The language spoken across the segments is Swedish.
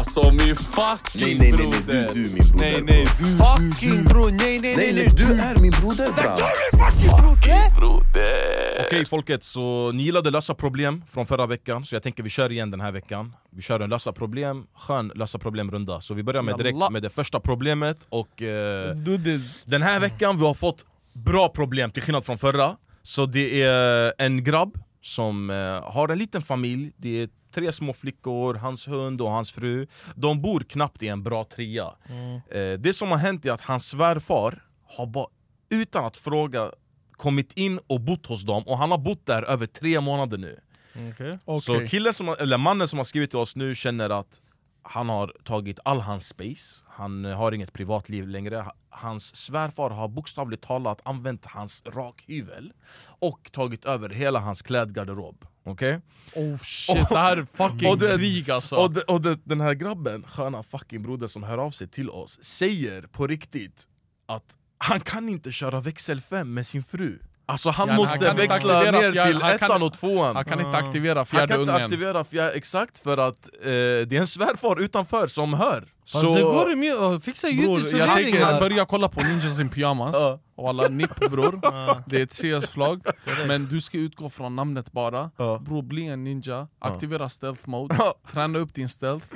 Alltså min fucking Nej, nej, nej, nej, broder. du, du min broder, Nej, nej, du, Fucking du, bro, nej, nej, nej, nej, du är min broder bra. fucking broder. Okej folket, så ni gillade lösa problem från förra veckan, så jag tänker vi kör igen den här veckan. Vi kör en lösa problem, skön lösa problem-runda Så vi börjar med direkt med det första problemet och eh. Den här veckan vi har fått bra problem till skillnad från förra. Så det är en grabb som eh, har en liten familj. Det är tre små flickor, hans hund och hans fru. De bor knappt i en bra trea. Eh, Det som har hänt är att hans svärfar har bara utan att fråga kommit in och bott hos dem. Och han har bott där över tre månader nu. Okej. Så killen som, eller mannen som har skrivit till oss nu känner att han har tagit all hans space, han har inget privatliv längre. Ha- Hans svärfar har bokstavligt talat använt hans rakhyvel och tagit över hela hans klädgarderob Okej? Oh shit, det här är fucking Och det- krig alltså. Och, de, och de, den här grabben, sköna fucking broder som hör av sig till oss Säger på riktigt att han kan inte köra växel 5 med sin fru Alltså han Ja, han måste inte växla ner fjär- till han kan- ettan och tvåan Han kan inte aktivera han fjärde kan inte ungen. aktivera fjär, exakt för att eh, det är en svärfar utanför som hör Fast det går ju att fixa Bror, jag ljudisolering tänker här. börja kolla på Ninjas in Pyjamas, Ja. och alla nipp bror. Det är ett CS-flagg, men du ska utgå från namnet bara Ja. Bror, bli en ninja, aktivera stealth mode, träna upp din stealth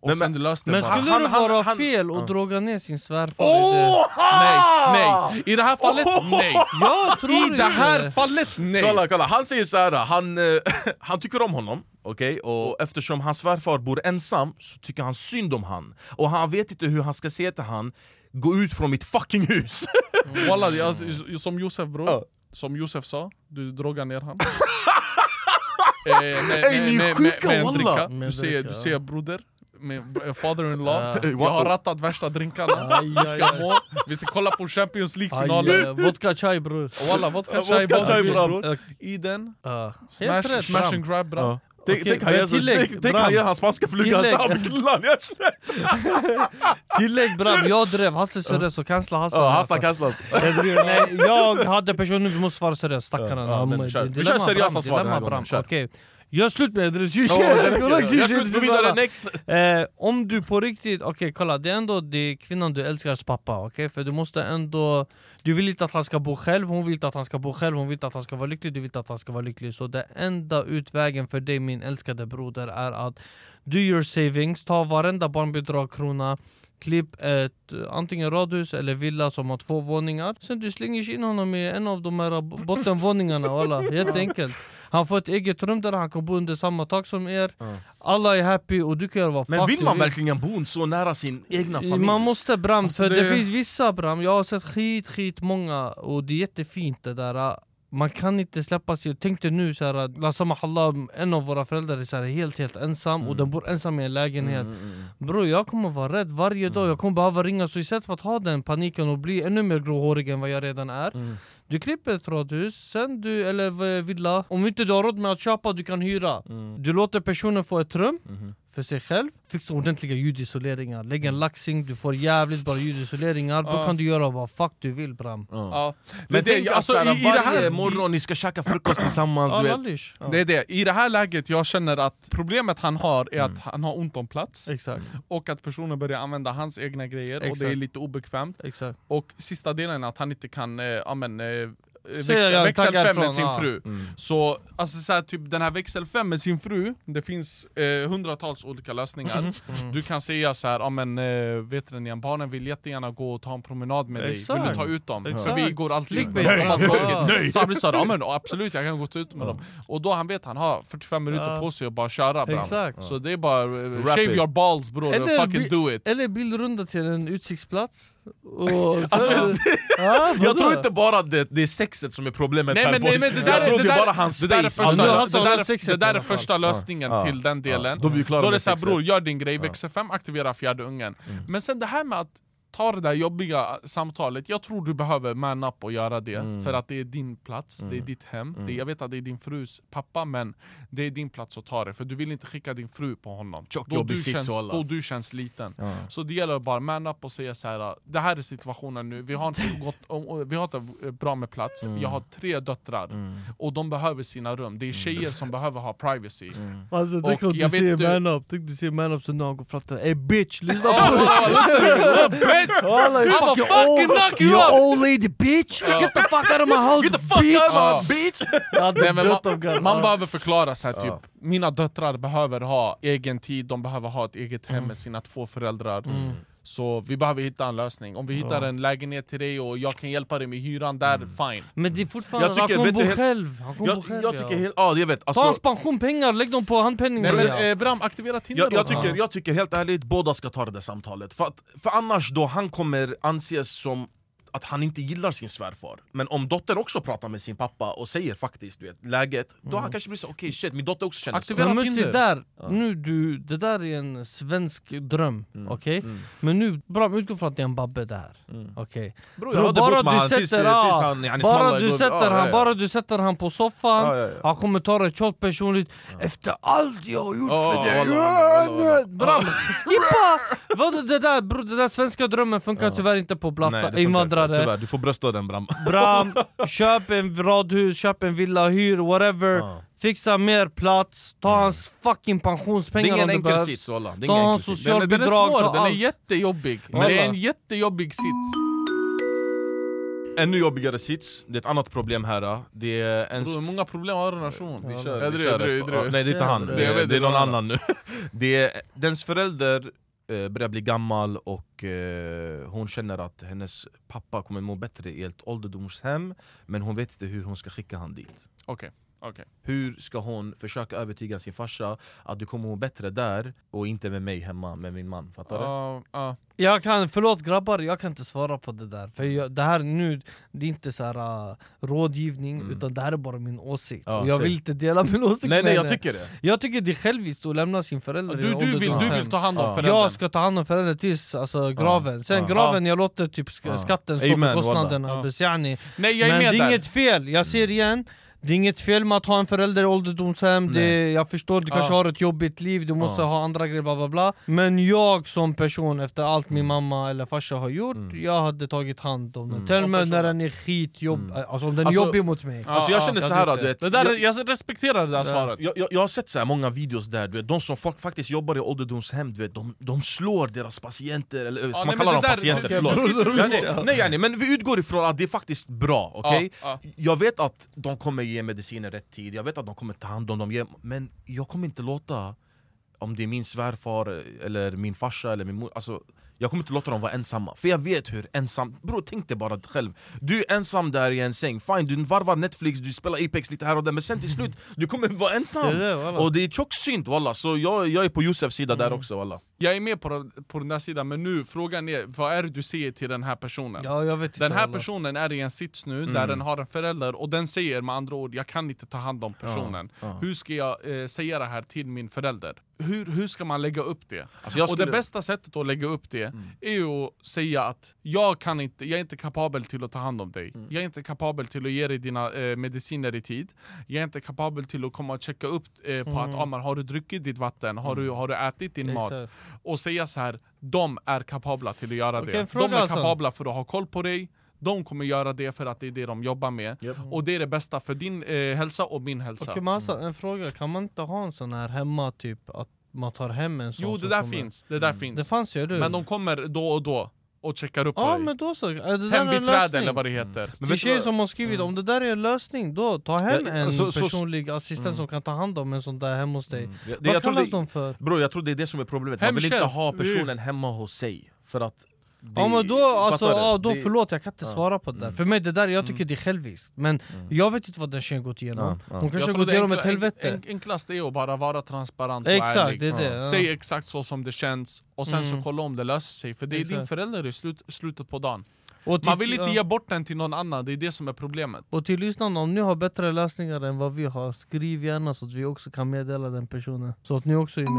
Och Nej, sen men- du löser det Men bara skulle Han- det han- vara han- fel Ja. att droga ner sin svärfar Åh! Nej, nej! I det här fallet, nej! det? Jag tror I det här inte. fallet, nej! Kolla, kolla, han säger så här, han, eh, han tycker om honom, okej? Och eftersom hans svärfar bor ensam så tycker han synd om han Och han vet inte hur han ska säga till han Gå ut från mitt fucking hus! Walla, alltså, som Josef bror, Ja. som Josef sa, du drogar ner han. Eh, med, Ey, med, med, med en dricka, du säger, du säger broder med b- father-in-law, Ja. jag har rattat värsta drinkarna, Aj, vi ska aj, aj. må, vi ska kolla på Champions League-finalen. Eh, Vodka chai bror. Walla, vodka chai vodka chai, bror, I den, Ja. smash, smash and grab bra. Tänk, han ger så- tillägg, tänk, han ger hans spanska fluga Tillägg. han arslet! Tillägg Bram, jag drev Hasse seriös så cancella Hasse. Ja, Hassan kastas Jag hade personen, vi måste svara seriöst, stackarna. Ja, Vi kör seriösa svar den här gången. Okej. Gör slut med det, vidare next! Eh, om du på riktigt, okej kolla det är ändå det är kvinnan du älskars pappa, okej? För du måste ändå Du vill inte att han ska bo själv, hon vill inte att han ska bo själv, hon vill inte att han ska vara lycklig, du vill inte att han ska vara lycklig Så det enda utvägen för dig min älskade broder är att Do your savings, ta varenda barnbidragkrona Klipp ett antingen radhus eller villa som har två våningar. Sen du slänger in honom i en av de här bottenvåningarna walla, jätteenkelt Han får ett eget rum där han kan bo under samma tak som er. Alla är happy och du kan göra vad Men fuck vill du man verkligen bo så nära sin egna familj? man måste Bram, Alltså, för det... det- finns vissa Bram, jag har sett skit, skit många och det är jättefint det där man kan inte släppa sig, tänk dig nu la samahallah, en av våra föräldrar är så här, helt helt ensam och den bor ensam i en lägenhet. Bror jag kommer vara rädd varje dag, jag kommer behöva ringa. Så istället för att ha den paniken och bli ännu mer gråhårig än vad jag redan är Du klipper ett radhus, sen du, eller villa, om inte du har råd med att köpa, du kan hyra. Du låter personen få ett rum för sig själv, fixa ordentliga ljudisoleringar, lägg en laxing, du får jävligt bra ljudisoleringar, då kan du göra vad fuck du vill Bram. Ja. Men det, alltså, alltså, i, i det här, morgon ni ska käka frukost tillsammans, Ja, det är det, i det här läget jag känner att problemet han har är Mm. att han har ont om plats Exakt, och att personen börjar använda hans egna grejer och det är lite obekvämt. Exakt. Och sista delen är att han inte kan eh, ja, eh, växel, jag växel taggar 5 med sin fru. Så alltså, så här, typ, den här växel 5 med sin fru, det finns eh, hundratals olika lösningar. Mhm. Du kan säga så här, ja men eh, vet du igen, barnen vill jättegärna gå och ta en promenad med dig, vill Exakt. du ta ut dem? För Exakt. vi går alltid med dem, blir såhär, ja men absolut jag kan gå ut med dem. Och då han vet han har 45 minuter Ja. på sig att bara köra. Exakt. Så det är bara, eh, shave it. your balls bror, fucking do it. eller bilrunda till en utsiktsplats. Och så, Alltså, ja, Jag tror inte bara det, det är sexet som är problemet Nej här men, nej, men det Jag där, är där, bara hans det där är första, det där, sexet det där är första lösningen Ja. till den delen. Då är vi klara Då är det såhär bror, gör din grej, växel 5, aktivera fjärde ungen. Men sen det här med att ta det där jobbiga samtalet, jag tror du behöver man up och göra det. För att det är din plats, det är ditt hem. Det, jag vet att det är din frus pappa, men det är din plats att ta det. För du vill inte skicka din fru på honom. Tjock, Då du, känns, då du känns liten. Så det gäller att bara man up och säga så här. det här är situationen nu, vi har inte, om- vi har inte bra med plats, jag har tre döttrar. Och de behöver sina rum, det är tjejer som behöver ha privacy. Alltså tänk om du säger man up, tänk du säger man up så han går fram till dig Ey bitch, lyssna på Ah, listen, bitch! Alla, you I'ma fucking fucking old- knock you you up! old lady bitch! Get the fuck out of my house Get the fuck bitch! out of my bitch! Hade Nej, men man, garv. man behöver förklara så här, typ mina döttrar behöver ha egen tid, de behöver ha ett eget hem med sina två föräldrar. Så vi behöver hitta en lösning. Om vi hittar en lägenhet till dig och jag kan hjälpa dig med hyran där, fine. Men det är fortfarande, Jag tycker- han kommer bo du, helt- själv, han kommer bo Jag, själv jag ja. tycker helt, ja jag vet, Ta hans alltså, pensionpengar, lägg dem på handpenning Nej men ja. eh, Bram, aktivera Tinder jag, jag, tycker, jag tycker helt ärligt, båda ska ta det där samtalet För, att, för annars då, han kommer anses som att han inte gillar sin svärfar Men om dottern också pratar med sin pappa och säger faktiskt du vet, läget Då han kanske blir så okej shit, min dotter också känner så Aktivera Men just det Tinder. där, nu du, det där är en svensk dröm, Mm. okej? Men nu, bra utgå från att det är en babbe där, okej? Bror Bro, hade bara bott med du han tills, tills sätter, ja, han, han bara, du sätter han, bara du sätter han på soffan, Ja, ja, ja. han kommer ta det tjockt personligt Efter allt jag har gjort Ja, för dig! Bram, skippa! Vad det där bro, det där svenska drömmen funkar tyvärr inte på det blatta funkar invandrare tyvärr. Du får brösta den Bram Bram, köp en radhus, köp en villa, hyr, whatever. Ja. Fixa mer plats, ta hans fucking Det är pensionspengar om ingen det enkel behövs. sits walla, det är Ta ingen hans enkel sits Den, den är socialbidrag, ta svår, den är jättejobbig. Men det är en jättejobbig sits. Ännu jobbigare sits, det är ett annat problem här Det är en... Bror, många problem har en relation. Vi kör, vi kör Nej det är inte han, Det det är, det är det någon annan nu. Det är, Dens förälder eh, börjar bli gammal och eh, hon känner att hennes pappa kommer må bättre i ett ålderdomshem Men hon vet inte hur hon ska skicka han dit. Okej, okej. Hur ska hon försöka övertyga sin farsa att du kommer må bättre där och inte med mig hemma med min man? Fattar du? Ja, ja. Jag kan, förlåt grabbar, jag kan inte svara på det där För jag, det här nu, det är inte så här uh, rådgivning utan det här är bara min åsikt Mm. Och jag vill inte dela min åsikt Nej med nej jag henne. tycker det jag tycker det är själviskt att lämna sin förälder Du, du, vill, du vill ta hand om Ja. föräldern? Jag ska ta hand om föräldern tills alltså, graven, sen graven jag låter typ sk- skatten stå Amen, för kostnaderna, yani. Nej jag är Men med det är där. inget fel, jag ser igen det är inget fel med att ha en förälder i ålderdomshem, det, jag förstår du kanske Ja. har ett jobbigt liv, du måste Ja. ha andra grejer bla bla bla. Men jag som person, efter allt min mamma eller farsa har gjort, jag hade tagit hand om den. Till och med när den är skitjobb, alltså om den är Alltså- jobbig mot mig. Alltså jag ja, känner jag så här vet du vet Det. Där, jag, jag respekterar det där svaret. jag, jag, jag har sett så här många videos där, du vet, de som fa- faktiskt jobbar i ålderdomshem, du vet, de, de slår deras patienter, eller ska Ja, man kalla men dem det där- patienter? det- Förlåt. Nej, nej, nej, men vi utgår ifrån att det är faktiskt bra, okej? Ja, Jag vet att de kommer ge mediciner rätt tid, jag vet att de kommer ta hand om dem, men jag kommer inte låta om det är min svärfar, eller min farsa eller min mor, alltså, jag kommer inte låta dem vara ensamma, för jag vet hur ensam... Bror tänk dig bara själv, du är ensam där i en säng, fine du varvar Netflix, du spelar Apex lite här och där, men sen till slut, du kommer vara ensam! Det det, wallah. och det är tjocksynt walla, så jag, jag är på Josefs sida där också walla Jag är med på, den- på den där sidan, men nu frågan är vad är det du säger till den här personen? Ja, jag vet Den här wallah. personen är i en sits nu Mm. där den har en förälder och den säger med andra ord jag kan inte ta hand om personen. ja. Hur ska jag eh, säga det här till min förälder? Hur, hur ska man lägga upp det? Alltså, Och skulle- det bästa sättet att lägga upp det Mm. är att säga att jag, kan inte, jag är inte kapabel till att ta hand om dig. Mm. Jag är inte kapabel till att ge dig dina eh, mediciner i tid. Jag är inte kapabel till att komma och checka upp eh, på att ah, men, har du druckit ditt vatten? Har, Mm. du, har du ätit din mat? Och säga så här, de är kapabla till att göra Okej, det. de är alltså. kapabla för att ha koll på dig, de kommer göra det för att det är det de jobbar med. Och det är det bästa för din eh, hälsa och min hälsa. Okej men alltså, en fråga, kan man inte ha en sån här hemma typ, att man tar hem en sån jo det där kommer- finns, det där Det finns. fanns ju du Men de kommer då och då. Och checkar upp Ja dig. men då så, är det där Hembiträde eller vad det heter. Men vet du tjejer vad- som har skrivit, om det där är en lösning, då ta hem Ja, en så- så- personlig assistent som kan ta hand om en sån där hemma hos dig. Mm. Det- Vad jag tror kallas det- de för? Bro, jag tror det är det som är problemet, man vill inte Hemtjänst, ha det personen hemma hos sig. För att det, Ja men då, alltså, ja, då Det- förlåt jag kan inte Ja. svara på det där För mig det där, jag tycker det är själviskt Men jag vet inte vad den tjejen gått igenom Ja. Hon kanske har gått igenom ett helvete enk- enklast är att bara vara transparent och Exakt, ärlig. det är det ja. Säg exakt så som det känns, och sen Mm. så kolla om det löser sig. För det är din Exakt. förälder i slut, slutet på dagen. och till, Man vill inte ge bort den till någon annan, det är det som är problemet. Och till lyssnarna, om ni har bättre lösningar än vad vi har Skriv gärna så att vi också kan meddela den personen Så att ni också är med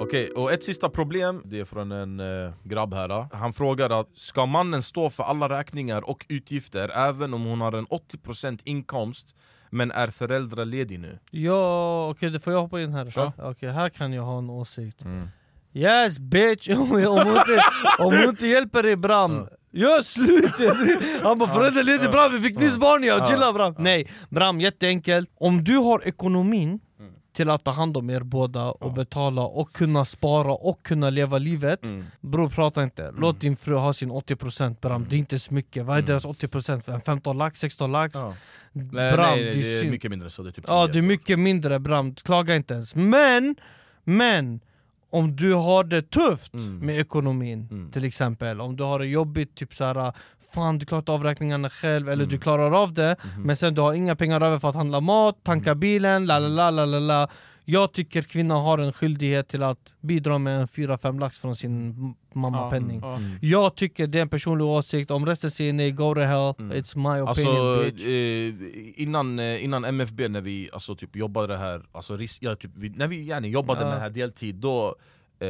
Okej, och ett sista problem, det är från en eh, grabb här Han frågar att ska mannen stå för alla räkningar och utgifter även om hon har en 80% inkomst men är föräldraledig nu? Ja, okej det får jag hoppa in här? Kör. Okej, här kan jag ha en åsikt Mm. Yes bitch! om, hon inte, om hon inte hjälper dig Bram Gör slut! Han bara föräldraledig Bram, vi fick nyss barn ja, chilla Bram! Nej, Bram jätteenkelt Om du har ekonomin till att ta hand om er båda och betala och kunna spara och kunna leva livet. Bror prata inte, låt din fru ha sin 80% Bram, det är inte så mycket. Vad är deras 80%? En 15 lax, 16 lax? Ja. Bram, Nej, nej, det är synd. mycket mindre så, det är typ Ja 10. det är mycket mindre Bram, klaga inte ens. Men, men om du har det tufft Mm. med ekonomin till exempel Om du har det jobbigt, typ såhär Fan du klarar inte av räkningarna själv, eller Mm. du klarar av det Mhm. Men sen du har inga pengar över för att handla mat, tanka Mm. bilen, la la la la la la Jag tycker kvinnan har en skyldighet till att bidra med en 4-5 lax från sin mammapenning Ja. Jag tycker det är en personlig åsikt, om resten säger nej, go to hell, it's my opinion Alltså, bitch eh, innan, eh, innan MFB när vi alltså, typ, jobbade här, alltså, ris- ja, typ, vi, när vi gärna jobbade Ja. med här deltid då eh,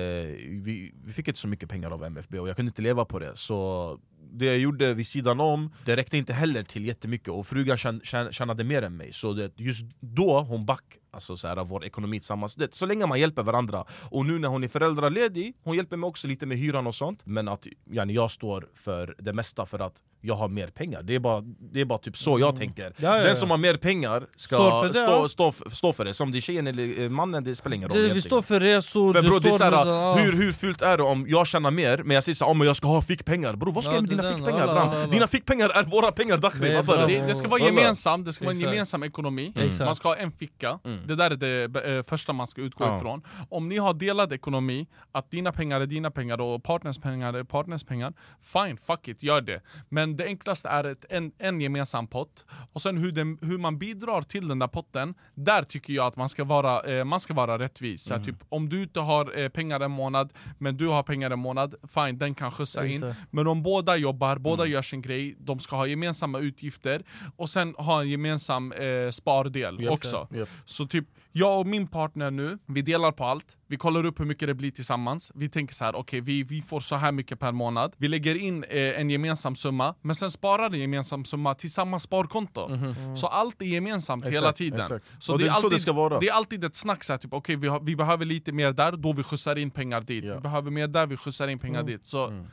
vi, vi fick inte så mycket pengar av MFB och jag kunde inte leva på det så det jag gjorde vid sidan om, det räckte inte heller till jättemycket och frugan tjän, tjän, tjänade mer än mig. Så det, just då hon back alltså så här, vår ekonomi tillsammans. Det, Så länge man hjälper varandra. Och nu när hon är föräldraledig, hon hjälper mig också lite med hyran och sånt. Men att yani, jag står för det mesta för att jag har mer pengar. Det är bara, det är bara typ så jag tänker. Mm. Ja, ja, Den som har mer pengar ska för det, stå, ja. stå, stå, stå för det. Som det är tjejen eller eh, mannen, det spelar ingen roll det, Vi står för resor, För du bro, det är såhär, för ja. hur, hur fult är det om jag tjänar mer men jag säger såhär, oh, men jag ska ha fickpengar Bro vad ska Ja, jag med dina fickpengar? Alla. Dina fickpengar är våra pengar Dakhri, Det? Det, ska vara gemensamt, det ska vara en gemensam ekonomi, Exakt. man ska ha en ficka, det där är det eh, första man ska utgå Ja. ifrån. Om ni har delad ekonomi, att dina pengar är dina pengar och partners pengar är partners pengar, fine, fuck it, gör det. Men det enklaste är ett, en, en gemensam pott, och sen hur, den, hur man bidrar till den där potten, där tycker jag att man ska vara, eh, man ska vara rättvis. Så här, typ, om du inte har eh, pengar en månad, men du har pengar en månad, fine, den kan skjutsa in. Men om båda jobbar, båda gör sin grej, de ska ha gemensamma utgifter och sen ha en gemensam eh, spardel också. Japp. Så typ, jag och min partner nu, vi delar på allt, vi kollar upp hur mycket det blir tillsammans, vi tänker så här: okej vi, vi får så här mycket per månad, vi lägger in eh, en gemensam summa, men sen sparar en gemensam summa till samma sparkonto. Så allt är gemensamt hela Exakt, tiden. exakt. Så Och det, är är så alltid, det ska vara. det är alltid ett snack så här, typ, okej vi, har, vi behöver lite mer där, då vi skjutsar in pengar dit. Ja. Vi behöver mer där, vi skjutsar in pengar dit. Så,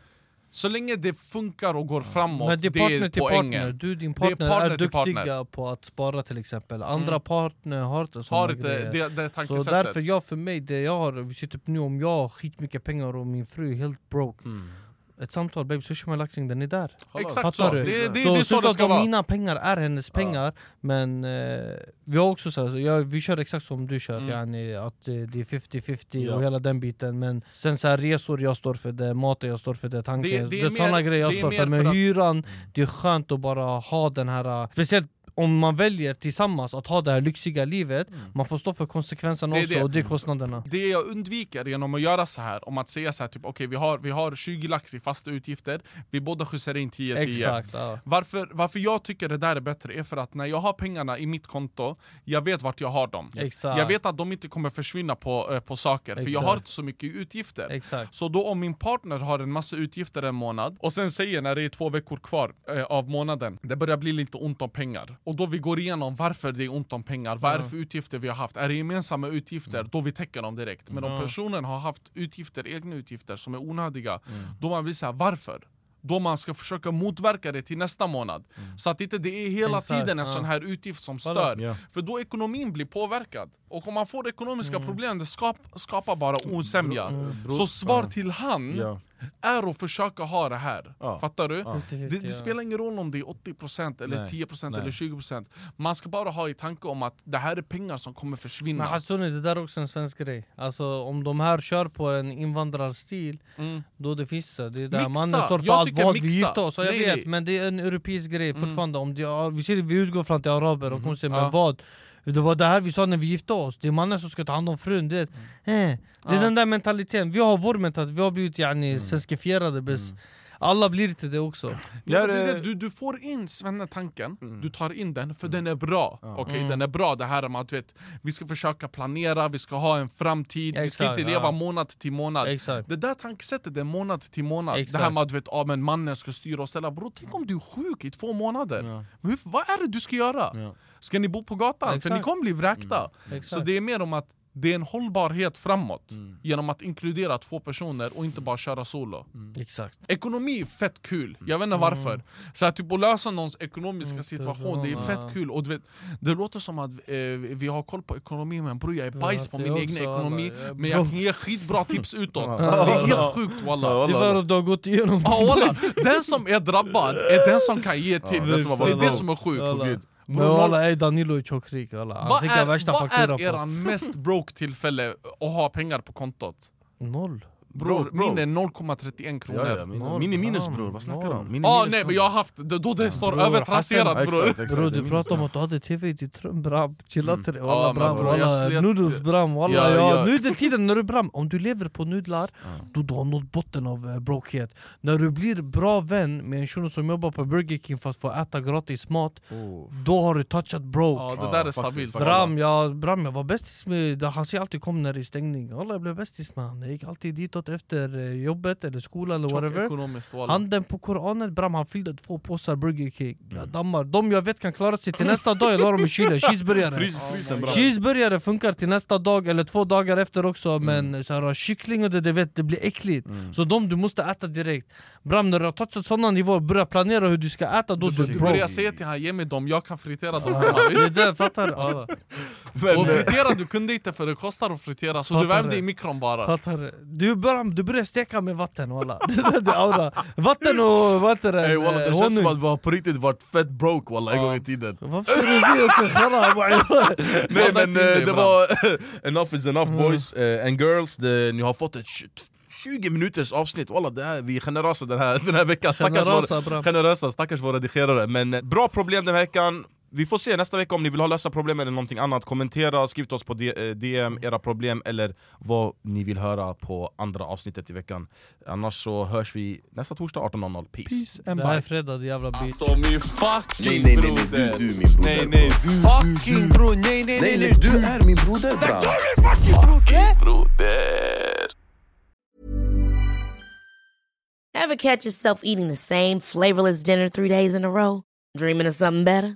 så länge det funkar och går framåt, Men det är det partner är till poängen. partner, du din Det är partner är, partner duktiga partner. på att spara till exempel Andra partner har inte inte grejer det, det Så tankesättet. därför, jag för mig, det jag har, vi ser typ nu om jag har skitmycket pengar och min fru är helt broke ett samtal, babe sushi med laxing, den är där Exakt Fattar så, du? det, det, så det är så det ska vara. mina pengar är hennes pengar Men eh, vi har också så här, ja, vi kör exakt som du kör Mm. yani, Att det är 50-50 Ja. och hela den biten Men sen så här, resor jag står för det, maten jag står för det, tanken Det- Det, det det är är såna mer- grejer jag är står för Men att- hyran, det är skönt att bara ha den här eh, Speciellt om man väljer tillsammans att ha det här lyxiga livet Man får stå för konsekvenserna också det. och är kostnaderna Det jag undviker genom att göra så här, om att säga så här, typ okej vi, har, vi har 20 lax i fasta utgifter, vi båda skjutsar in 10-10 Exakt, ja. Varför, varför jag tycker det där är bättre är för att när jag har pengarna i mitt konto, jag vet vart jag har dem. Exakt. Jag vet att de inte kommer försvinna på, eh, på saker, för jag Exakt. har inte så mycket utgifter. Exakt. Så då om min partner har en massa utgifter en månad, och sen säger när det är två veckor kvar eh, av månaden, det börjar bli lite ont om pengar. Och då vi går igenom varför det är ont om pengar, vad är det för utgifter vi har haft? Är det gemensamma utgifter, då vi täcker dem direkt. Men om personen har haft utgifter, egna utgifter som är onödiga, Mm. då man blir såhär, varför? Då man ska försöka motverka det till nästa månad. Så att inte det är hela Mm. Exakt, tiden en ja. sån här utgift som stör. Ja. För då ekonomin blir påverkad. Och om man får ekonomiska Mm. problem, det skap, skapar bara osämja. Så svar till han Ja. Är att försöka ha det här. Ja. Fattar du? 50-50, Det, det ja. spelar ingen roll om det är 80% eller Nej. 10% Nej. eller 20% Man ska bara ha i tanke om att det här är pengar som kommer försvinna. Men Hassuni, det där är också en svensk grej Alltså om de här kör på en invandrarstil Mm. Då det finns det, det är där mannen står för Jag allt tycker vad vi mixa. gifter oss, jag Nej, vet men det är en europeisk grej Mm. fortfarande om det, ja, vi, ser, vi utgår från att det är araber och kommer säga men Ja. vad? Det var det här vi sa när vi gifte oss, det är mannen som ska ta hand om frun det, eh, det är Ja. den där mentaliteten, vi har vår mentalitet, vi har blivit yani, Mm. svenskifierade bäst Alla blir inte det också Ja, Ja, du, det- du, du får in Svenne-tanken, du tar in den för den är bra. Okej, Mm. Den är bra det här med att vet, vi ska försöka planera, vi ska ha en framtid, vi ska Exakt, inte leva ja. månad till månad. Exakt. Det där tankesättet är månad till månad. Exakt. Det här med att vet, ah, men mannen ska styra och ställa. Bro, tänk om du är sjuk i två månader. Men hur, vad är det du ska göra? Ja. Ska ni bo på gatan? För Exakt. Mm. ni kommer bli vräkta. Så Exakt. det är mer om att det är en hållbarhet framåt. Mm. Genom att inkludera två personer och inte bara köra solo. Exakt Ekonomi är fett kul, jag vet inte Mm. varför. Så att typ att lösa någons ekonomiska situation, det är fett kul. Och du vet, det låter som att eh, vi har koll på ekonomi, men bror jag är bajs på min egen ekonomi, alla, men jag kan ge skitbra tips utåt. Det är helt sjukt walla. Det är att du har gått igenom Ja, walla. Den som är drabbad är den som kan ge tips. det är det som är sjukt. Men walla ey Danilo är tjockrik alla. Han Vad skickar är, värsta vad faktura är på era oss mest broke tillfälle att ha pengar på kontot? Noll Bror, Bro, min är 0,31 kronor. Ja, ja, min, är minus bror, vad snackar du om? Min Ah, nej men jag har haft, då det står Bror, övertrasserat bror. exakt, Bro det är du pratade om att du hade tv i ditt rum bram, chilla till det Ja, walla bram, bror, walla. noodles bram walla. Ja, ja, ja. Nu är det tiden när du bram, om du lever på nudlar då du har nått botten av uh, brokhet. När du blir bra vän med en shuno som jobbar på Burger King för att få äta gratis mat Oh. Då har du touchat broke. Ja, det Ja, där är stabilt. Bram, jag, Bram, jag var bästis med, han säger alltid kom när det är stängning. Alla jag blev bästis med han, jag gick alltid ditåt efter eh, jobbet eller skolan eller whatever. Handen på koranen, Bram han fyllde två påsar Burger King. Jag dammar, de jag vet kan klara sig till nästa dag, jag la dem i kylen, cheeseburgare. Cheeseburgare funkar till nästa dag eller två dagar efter också Men så här, kyckling och det, det, vet, det blir äckligt. Så de du måste äta direkt. Bram när du har touchat sådana nivåer, börja planera hur du ska äta då Du, du du börjar säga till han, ge mig dem, jag kan fritera dem. Det är det, fattar. Du? Men, Och eh, fritera du kunde inte för det kostar att fritera, så du värmde det. i mikron bara. Fattar du? Du du börjar steka med vatten walla Vatten och det? Ey walla det känns som att vi har på riktigt varit fett broke walla en gång i tiden. Varför är det Nej men eh, det var enough is enough boys eh, and girls, ni har fått ett 20 20 minuters avsnitt, walla det här, vi är generösa den här, den här veckan. Stackars Generösa, våra, generösa, stackars våra redigerare. Men bra problem den här veckan vi får se nästa vecka om ni vill ha lösa problem eller någonting annat. Kommentera, skriv till oss på D- eh, DM era problem eller vad ni vill höra på andra avsnittet i veckan. Annars så hörs vi nästa torsdag 18.00, peace, peace Det här är fredag, jävla bitch Alltså min fucking Nej nej nej, nej broder. du, du min broder Nej nej, bro. fucking bror, nej nej Nej nej, du. är min broder bram broder. Ever catch yourself eating the same flavorless dinner three days in a row? Dreaming of something better?